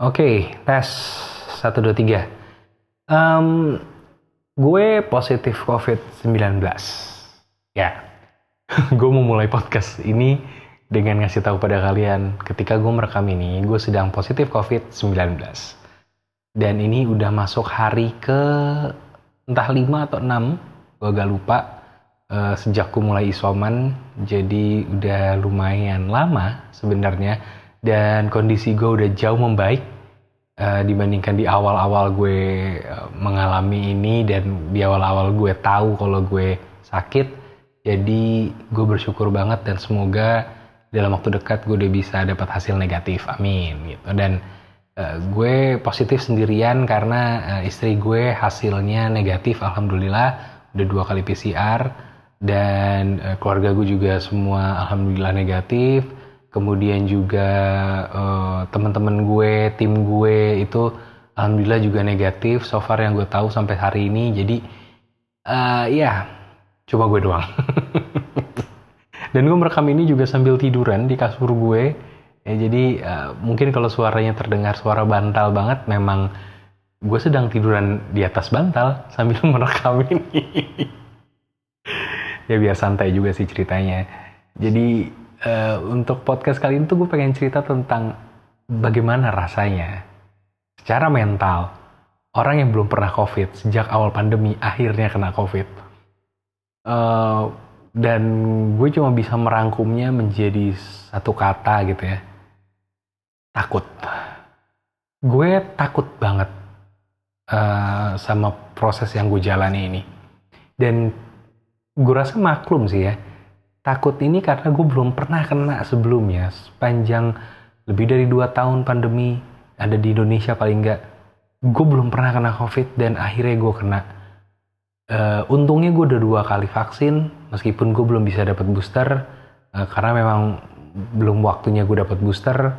Oke, tes 1, 2, 3. Um, gue positif COVID-19. Ya, gue mau mulai podcast ini dengan ngasih tahu pada kalian ketika gue merekam ini, gue sedang positif COVID-19. Dan ini udah masuk hari ke entah 5 atau 6, gue agak lupa. Uh, sejak gue mulai isoman, jadi udah lumayan lama sebenarnya dan kondisi gue udah jauh membaik uh, dibandingkan di awal-awal gue uh, mengalami ini dan di awal-awal gue tahu kalau gue sakit. Jadi gue bersyukur banget dan semoga dalam waktu dekat gue udah bisa dapat hasil negatif. Amin gitu. Dan uh, gue positif sendirian karena uh, istri gue hasilnya negatif alhamdulillah. Udah dua kali PCR dan uh, keluarga gue juga semua alhamdulillah negatif kemudian juga uh, teman-teman gue tim gue itu alhamdulillah juga negatif. So far yang gue tahu sampai hari ini. Jadi uh, ya cuma gue doang. Dan gue merekam ini juga sambil tiduran di kasur gue. Ya jadi uh, mungkin kalau suaranya terdengar suara bantal banget memang gue sedang tiduran di atas bantal sambil merekam ini. Ya biar santai juga sih ceritanya. Jadi uh, untuk podcast kali ini tuh gue pengen cerita tentang bagaimana rasanya secara mental orang yang belum pernah COVID sejak awal pandemi akhirnya kena COVID. Uh, dan gue cuma bisa merangkumnya menjadi satu kata gitu ya. Takut. Gue takut banget uh, sama proses yang gue jalani ini. Dan gue rasa maklum sih ya. Takut ini karena gue belum pernah kena sebelumnya. Sepanjang lebih dari dua tahun pandemi ada di Indonesia paling enggak. Gue belum pernah kena COVID dan akhirnya gue kena. Uh, untungnya gue udah dua kali vaksin, meskipun gue belum bisa dapat booster, uh, karena memang belum waktunya gue dapat booster.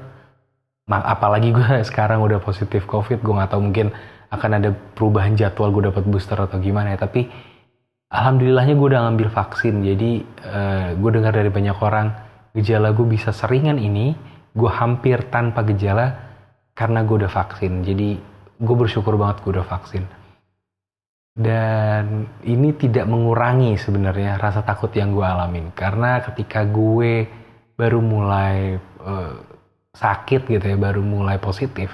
Apalagi gue sekarang udah positif COVID, gue nggak tahu mungkin akan ada perubahan jadwal gue dapat booster atau gimana ya. Tapi alhamdulillahnya gue udah ngambil vaksin jadi uh, eh, gue dengar dari banyak orang gejala gue bisa seringan ini gue hampir tanpa gejala karena gue udah vaksin. Jadi gue bersyukur banget gue udah vaksin. Dan ini tidak mengurangi sebenarnya rasa takut yang gue alamin. Karena ketika gue baru mulai uh, sakit gitu ya baru mulai positif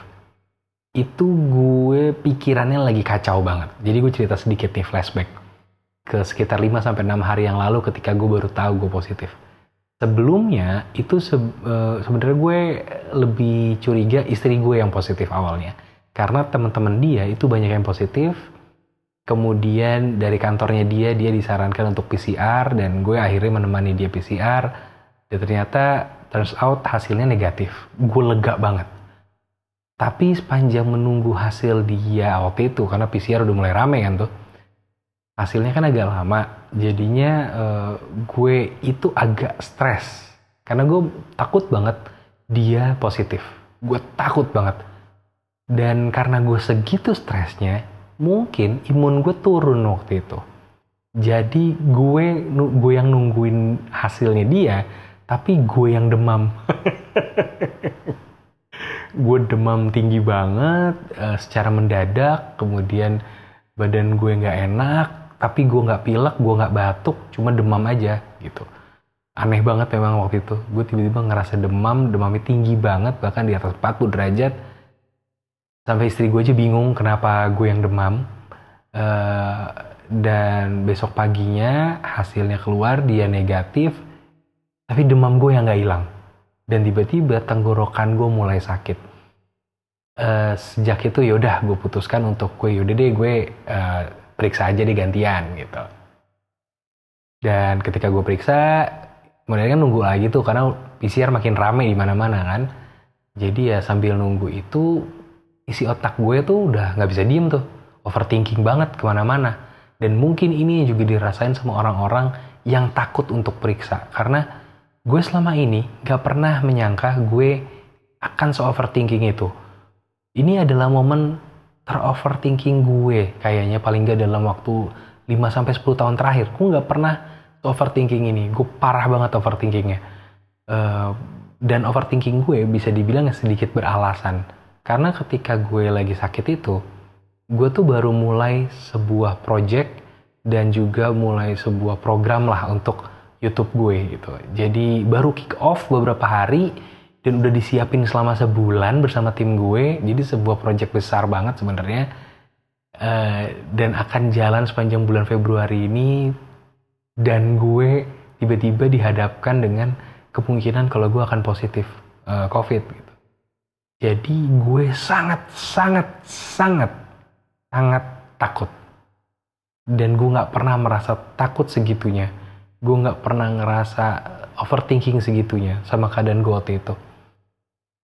itu gue pikirannya lagi kacau banget. Jadi gue cerita sedikit nih flashback ke sekitar 5 sampai 6 hari yang lalu ketika gue baru tahu gue positif. Sebelumnya itu se uh, sebenarnya gue lebih curiga istri gue yang positif awalnya. Karena teman-teman dia itu banyak yang positif. Kemudian dari kantornya dia dia disarankan untuk PCR dan gue akhirnya menemani dia PCR dan ternyata turns out hasilnya negatif. Gue lega banget. Tapi sepanjang menunggu hasil dia waktu itu karena PCR udah mulai rame kan tuh hasilnya kan agak lama. Jadinya uh, gue itu agak stres. Karena gue takut banget dia positif. Gue takut banget. Dan karena gue segitu stresnya mungkin imun gue turun waktu itu. Jadi gue gue yang nungguin hasilnya dia tapi gue yang demam. Gue demam tinggi banget uh, secara mendadak kemudian badan gue nggak enak tapi gue nggak pilek gue nggak batuk cuma demam aja gitu. Aneh banget memang waktu itu. Gue tiba-tiba ngerasa demam demamnya tinggi banget bahkan di atas 40 derajat. Sampai istri gue aja bingung kenapa gue yang demam. Uh, dan besok paginya hasilnya keluar dia negatif tapi demam gue yang nggak hilang. Dan tiba-tiba tenggorokan gue mulai sakit. Uh, sejak itu yaudah gue putuskan untuk gue yaudah deh gue uh, periksa aja deh gantian gitu. Dan ketika gue periksa, kemudian kan nunggu lagi tuh karena PCR makin rame di mana-mana kan. Jadi ya sambil nunggu itu isi otak gue tuh udah nggak bisa diem tuh, overthinking banget ke mana-mana. Dan mungkin ini juga dirasain sama orang-orang yang takut untuk periksa karena gue selama ini nggak pernah menyangka gue akan se-overthinking itu. Ini adalah momen teroverthinking gue kayaknya paling gak dalam waktu 5 sampai 10 tahun terakhir. Gue nggak pernah overthinking ini. Gue parah banget overthinkingnya. Uh, dan overthinking gue bisa dibilang sedikit beralasan. Karena ketika gue lagi sakit itu, gue tuh baru mulai sebuah project dan juga mulai sebuah program lah untuk YouTube gue gitu. Jadi baru kick off beberapa hari dan udah disiapin selama sebulan bersama tim gue. Jadi sebuah project besar banget sebenarnya. Uh, dan akan jalan sepanjang bulan Februari ini dan gue tiba-tiba dihadapkan dengan kemungkinan kalau gue akan positif uh, COVID gitu. Jadi gue sangat sangat sangat sangat takut dan gue nggak pernah merasa takut segitunya gue nggak pernah ngerasa overthinking segitunya sama keadaan gue waktu itu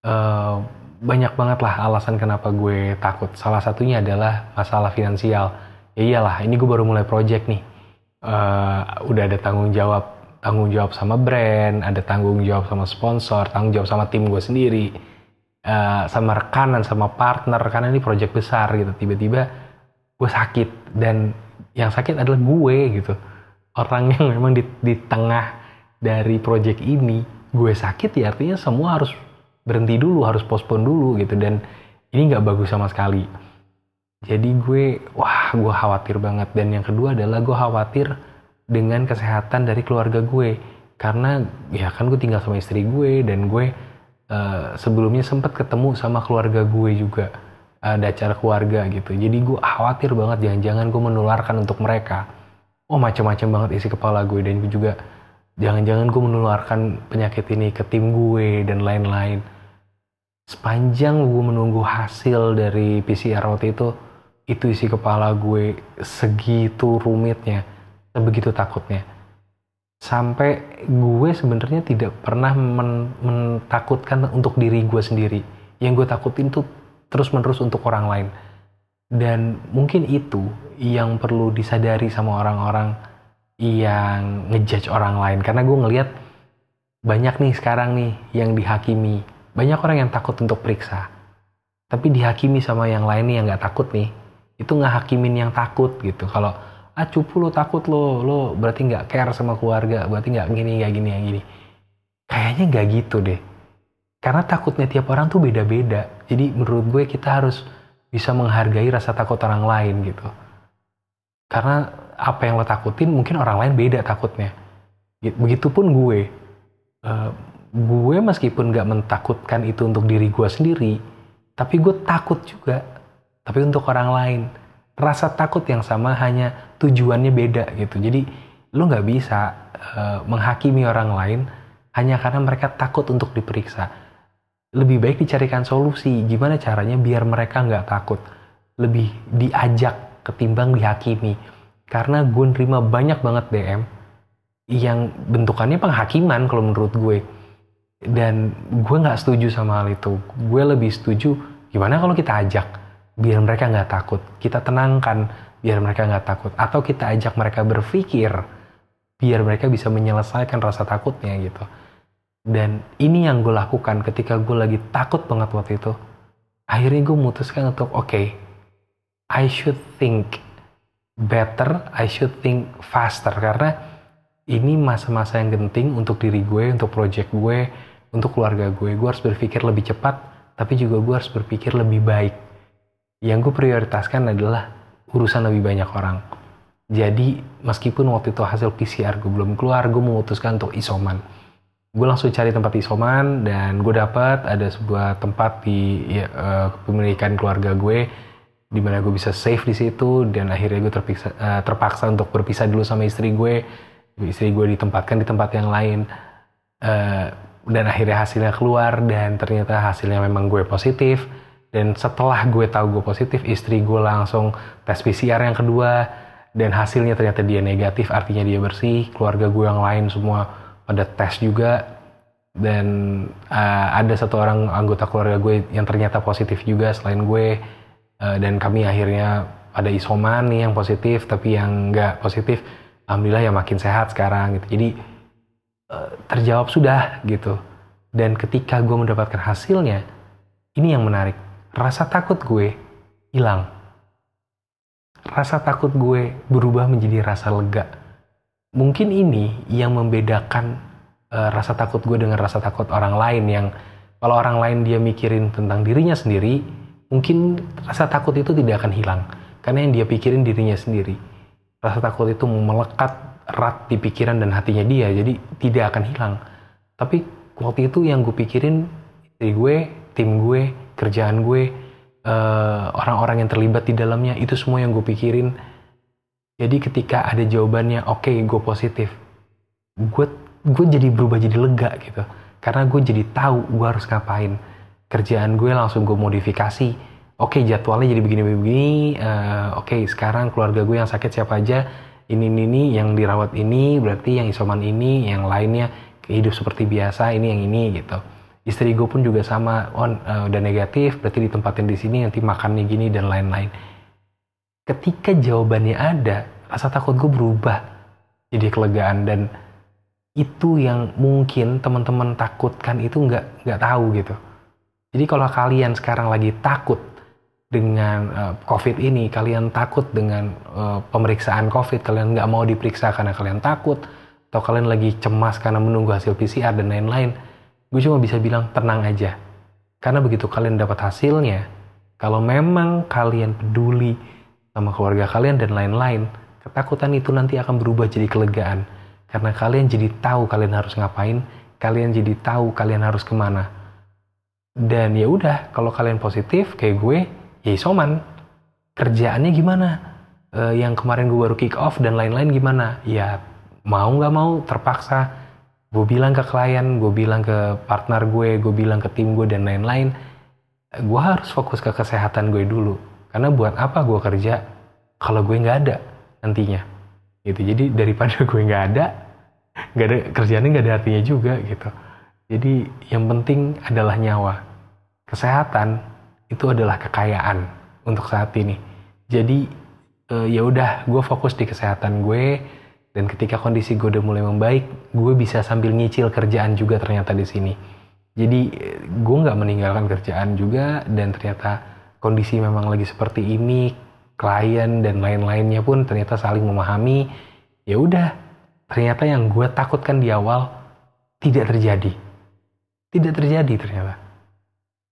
uh, banyak banget lah alasan kenapa gue takut. Salah satunya adalah masalah finansial. Ya iyalah ini gue baru mulai project nih. Uh, udah ada tanggung jawab tanggung jawab sama brand ada tanggung jawab sama sponsor tanggung jawab sama tim gue sendiri uh, sama rekanan sama partner karena ini project besar gitu. Tiba-tiba gue sakit dan yang sakit adalah gue gitu. Orang yang memang di, di tengah dari project ini gue sakit ya artinya semua harus berhenti dulu harus postpone dulu gitu. Dan ini nggak bagus sama sekali. Jadi gue wah gue khawatir banget. Dan yang kedua adalah gue khawatir dengan kesehatan dari keluarga gue. Karena ya kan gue tinggal sama istri gue dan gue uh, sebelumnya sempat ketemu sama keluarga gue juga. Ada acara keluarga gitu. Jadi gue khawatir banget. Jangan-jangan gue menularkan untuk mereka. Oh macam-macam banget isi kepala gue. Dan gue juga jangan-jangan gue menularkan penyakit ini ke tim gue dan lain-lain. Sepanjang gue menunggu hasil dari PCR waktu itu itu isi kepala gue segitu rumitnya sebegitu takutnya. Sampai gue sebenarnya tidak pernah men mentakutkan untuk diri gue sendiri. Yang gue takutin tuh terus-menerus untuk orang lain. Dan mungkin itu yang perlu disadari sama orang-orang yang ngejudge orang lain. Karena gue ngeliat banyak nih sekarang nih yang dihakimi. Banyak orang yang takut untuk periksa. Tapi dihakimi sama yang lain nih yang gak takut nih. Itu ngehakimin yang takut gitu. Kalau ah cupu lo takut lo, lo berarti nggak care sama keluarga, berarti nggak gini, nggak gini, yang gini. Kayaknya nggak gitu deh karena takutnya tiap orang tuh beda-beda. Jadi menurut gue kita harus bisa menghargai rasa takut orang lain gitu. Karena apa yang lo takutin mungkin orang lain beda takutnya. Begitupun gue. Uh, gue meskipun gak mentakutkan itu untuk diri gue sendiri, tapi gue takut juga. Tapi untuk orang lain. Rasa takut yang sama hanya tujuannya beda gitu. Jadi lo gak bisa uh, menghakimi orang lain hanya karena mereka takut untuk diperiksa lebih baik dicarikan solusi gimana caranya biar mereka nggak takut lebih diajak ketimbang dihakimi karena gue nerima banyak banget DM yang bentukannya penghakiman kalau menurut gue. Dan gue nggak setuju sama hal itu. Gue lebih setuju gimana kalau kita ajak biar mereka nggak takut. Kita tenangkan biar mereka nggak takut. Atau kita ajak mereka berpikir biar mereka bisa menyelesaikan rasa takutnya gitu. Dan ini yang gue lakukan ketika gue lagi takut banget waktu itu. Akhirnya gue memutuskan untuk oke, okay, I should think better, I should think faster karena ini masa-masa yang genting untuk diri gue, untuk project gue, untuk keluarga gue. Gue harus berpikir lebih cepat, tapi juga gue harus berpikir lebih baik. Yang gue prioritaskan adalah urusan lebih banyak orang. Jadi meskipun waktu itu hasil PCR gue belum keluar, gue memutuskan untuk isoman gue langsung cari tempat isoman dan gue dapat ada sebuah tempat di ya, uh, kepemilikan keluarga gue di mana gue bisa safe di situ dan akhirnya gue terpaksa, uh, terpaksa untuk berpisah dulu sama istri gue istri gue ditempatkan di tempat yang lain. Uh, dan akhirnya hasilnya keluar dan ternyata hasilnya memang gue positif. Dan setelah gue tahu gue positif istri gue langsung tes PCR yang kedua. Dan hasilnya ternyata dia negatif artinya dia bersih. Keluarga gue yang lain semua pada tes juga. Dan uh, ada satu orang anggota keluarga gue yang ternyata positif juga selain gue uh, dan kami akhirnya ada isoman nih yang positif tapi yang nggak positif alhamdulillah ya makin sehat sekarang gitu. Jadi uh, terjawab sudah gitu. Dan ketika gue mendapatkan hasilnya ini yang menarik. Rasa takut gue hilang. Rasa takut gue berubah menjadi rasa lega. Mungkin ini yang membedakan uh, rasa takut gue dengan rasa takut orang lain yang Kalau orang lain dia mikirin tentang dirinya sendiri, mungkin rasa takut itu tidak akan hilang. Karena yang dia pikirin dirinya sendiri. Rasa takut itu melekat erat di pikiran dan hatinya dia, jadi tidak akan hilang. Tapi waktu itu yang gue pikirin dari gue, tim gue, kerjaan gue, eh, orang-orang uh, yang terlibat di dalamnya, itu semua yang gue pikirin. Jadi ketika ada jawabannya, oke okay, gue positif, gue gue jadi berubah jadi lega gitu karena gue jadi tahu gue harus ngapain kerjaan gue langsung gue modifikasi. Oke okay, jadwalnya jadi begini-begini uh, oke okay, sekarang keluarga gue yang sakit siapa aja? Ini ini ini yang dirawat ini berarti yang isoman ini yang lainnya hidup seperti biasa ini yang ini gitu. Istri gue pun juga sama on uh, udah negatif berarti ditempatin di sini nanti makannya gini dan lain-lain. Ketika jawabannya ada rasa takut gue berubah jadi kelegaan dan itu yang mungkin teman-teman takutkan itu nggak nggak tahu gitu. Jadi kalau kalian sekarang lagi takut dengan uh, COVID ini, kalian takut dengan uh, pemeriksaan COVID, kalian nggak mau diperiksa karena kalian takut, atau kalian lagi cemas karena menunggu hasil PCR dan lain-lain, gue cuma bisa bilang tenang aja. Karena begitu kalian dapat hasilnya, kalau memang kalian peduli sama keluarga kalian dan lain-lain, ketakutan itu nanti akan berubah jadi kelegaan karena kalian jadi tahu kalian harus ngapain, kalian jadi tahu kalian harus ke mana. Dan ya udah, kalau kalian positif kayak gue, ya isoman. Kerjaannya gimana? Uh, yang kemarin gue baru kick off dan lain-lain gimana? Ya mau nggak mau terpaksa. Gue bilang ke klien, gue bilang ke partner gue, gue bilang ke tim gue dan lain-lain. Gue harus fokus ke kesehatan gue dulu. Karena buat apa gue kerja kalau gue nggak ada nantinya gitu jadi daripada gue nggak ada nggak ada kerjaannya nggak ada artinya juga gitu jadi yang penting adalah nyawa. Kesehatan itu adalah kekayaan untuk saat ini. Jadi uh, ya udah gue fokus di kesehatan gue dan ketika kondisi gue udah mulai membaik gue bisa sambil nyicil kerjaan juga ternyata di sini. Jadi gue nggak meninggalkan kerjaan juga dan ternyata kondisi memang lagi seperti ini klien dan lain-lainnya pun ternyata saling memahami ya udah. Ternyata yang gue takutkan di awal tidak terjadi tidak terjadi ternyata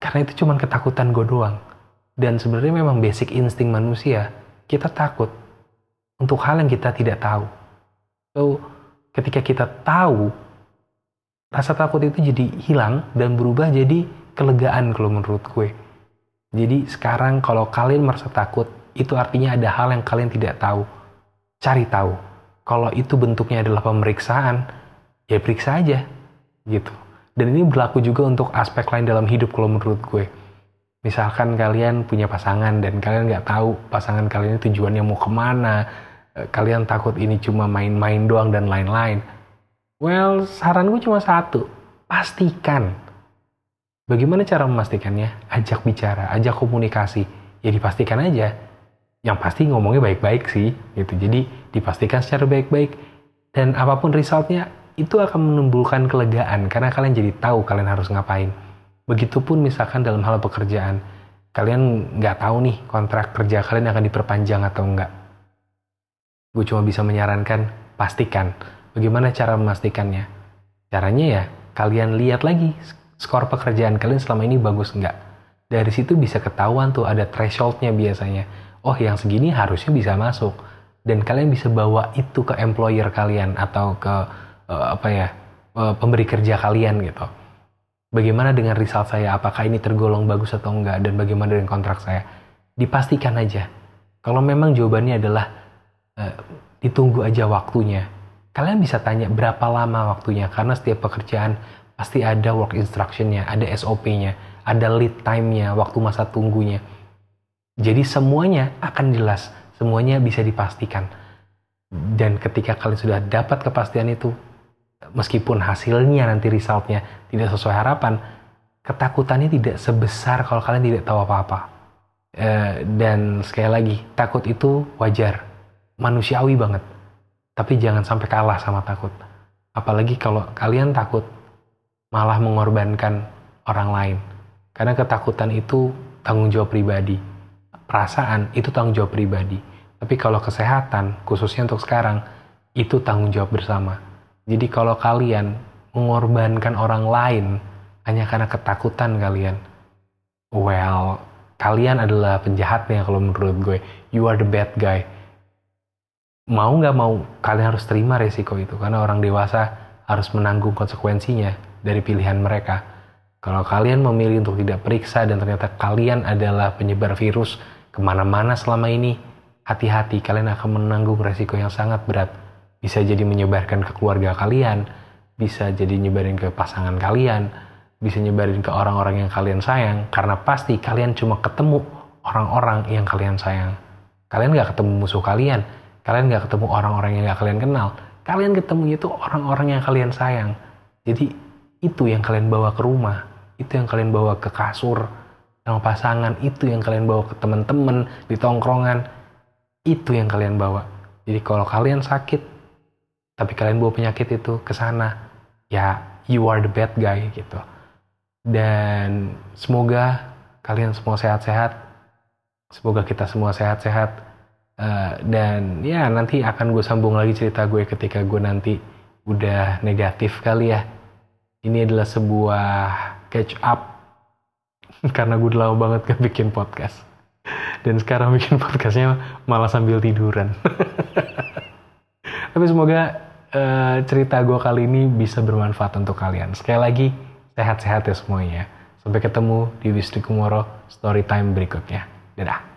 karena itu cuma ketakutan gue doang dan sebenarnya memang basic insting manusia kita takut untuk hal yang kita tidak tahu so ketika kita tahu rasa takut itu jadi hilang dan berubah jadi kelegaan kalau menurut gue jadi sekarang kalau kalian merasa takut itu artinya ada hal yang kalian tidak tahu. Cari tahu. Kalau itu bentuknya adalah pemeriksaan, ya periksa aja. Gitu. Dan ini berlaku juga untuk aspek lain dalam hidup kalau menurut gue. Misalkan kalian punya pasangan dan kalian nggak tahu pasangan kalian tujuannya mau ke mana, eh, kalian takut ini cuma main-main doang dan lain-lain. Well, saran gue cuma satu, pastikan. Bagaimana cara memastikannya? Ajak bicara, ajak komunikasi. Ya dipastikan aja yang pasti ngomongnya baik-baik sih gitu jadi dipastikan secara baik-baik dan apa pun resultnya itu akan menimbulkan kelegaan karena kalian jadi tahu kalian harus ngapain. Begitupun misalkan dalam hal pekerjaan kalian nggak tahu nih kontrak kerja kalian akan diperpanjang atau enggak gue cuma bisa menyarankan pastikan. Bagaimana cara memastikannya? Caranya ya kalian lihat lagi skor pekerjaan kalian selama ini bagus enggak dari situ bisa ketahuan tuh ada thresholdnya biasanya. Oh yang segini harusnya bisa masuk. Dan kalian bisa bawa itu ke employer kalian atau ke uh, apa ya uh, pemberi kerja kalian gitu. Bagaimana dengan result saya? Apakah ini tergolong bagus atau enggak? Dan bagaimana dengan kontrak saya? Dipastikan aja. Kalau memang jawabannya adalah uh, ditunggu aja waktunya. Kalian bisa tanya berapa lama waktunya karena setiap pekerjaan pasti ada work instructionnya, ada SOP-nya, ada lead time-nya, waktu masa tunggunya jadi semuanya akan jelas, semuanya bisa dipastikan. Dan ketika kalian sudah dapat kepastian itu, meskipun hasilnya nanti resultnya tidak sesuai harapan, ketakutannya tidak sebesar kalau kalian tidak tahu apa-apa. E, dan sekali lagi, takut itu wajar, manusiawi banget. Tapi jangan sampai kalah sama takut. Apalagi kalau kalian takut malah mengorbankan orang lain. Karena ketakutan itu tanggung jawab pribadi perasaan itu tanggung jawab pribadi. Tapi kalau kesehatan, khususnya untuk sekarang, itu tanggung jawab bersama. Jadi kalau kalian mengorbankan orang lain hanya karena ketakutan kalian. Well, kalian adalah penjahatnya kalau menurut gue. You are the bad guy. Mau nggak mau, kalian harus terima resiko itu. Karena orang dewasa harus menanggung konsekuensinya dari pilihan mereka. Kalau kalian memilih untuk tidak periksa dan ternyata kalian adalah penyebar virus ke mana-mana selama ini, hati-hati kalian akan menanggung resiko yang sangat berat. Bisa jadi menyebarkan ke keluarga kalian, bisa jadi nyebarin ke pasangan kalian, bisa nyebarin ke orang-orang yang kalian sayang karena pasti kalian cuma ketemu orang-orang yang kalian sayang. Kalian gak ketemu musuh kalian, kalian gak ketemu orang-orang yang gak kalian kenal. Kalian ketemu itu orang-orang yang kalian sayang. Jadi itu yang kalian bawa ke rumah, itu yang kalian bawa ke kasur sama pasangan, itu yang kalian bawa ke teman-teman di tongkrongan, itu yang kalian bawa. Jadi kalau kalian sakit, tapi kalian bawa penyakit itu ke sana, ya you are the bad guy gitu. Dan semoga kalian semua sehat-sehat. Semoga kita semua sehat-sehat. Uh, dan ya nanti akan gue sambung lagi cerita gue ketika gue nanti udah negatif kali ya. Ini adalah sebuah catch up. Karena gue lama banget gak bikin podcast. Dan sekarang bikin podcastnya malah sambil tiduran. Tapi semoga uh, cerita gue kali ini bisa bermanfaat untuk kalian sekali lagi Sehat-sehat ya semuanya. Sampai ketemu di Wisnu Kumoro Storytime berikutnya. Dadah.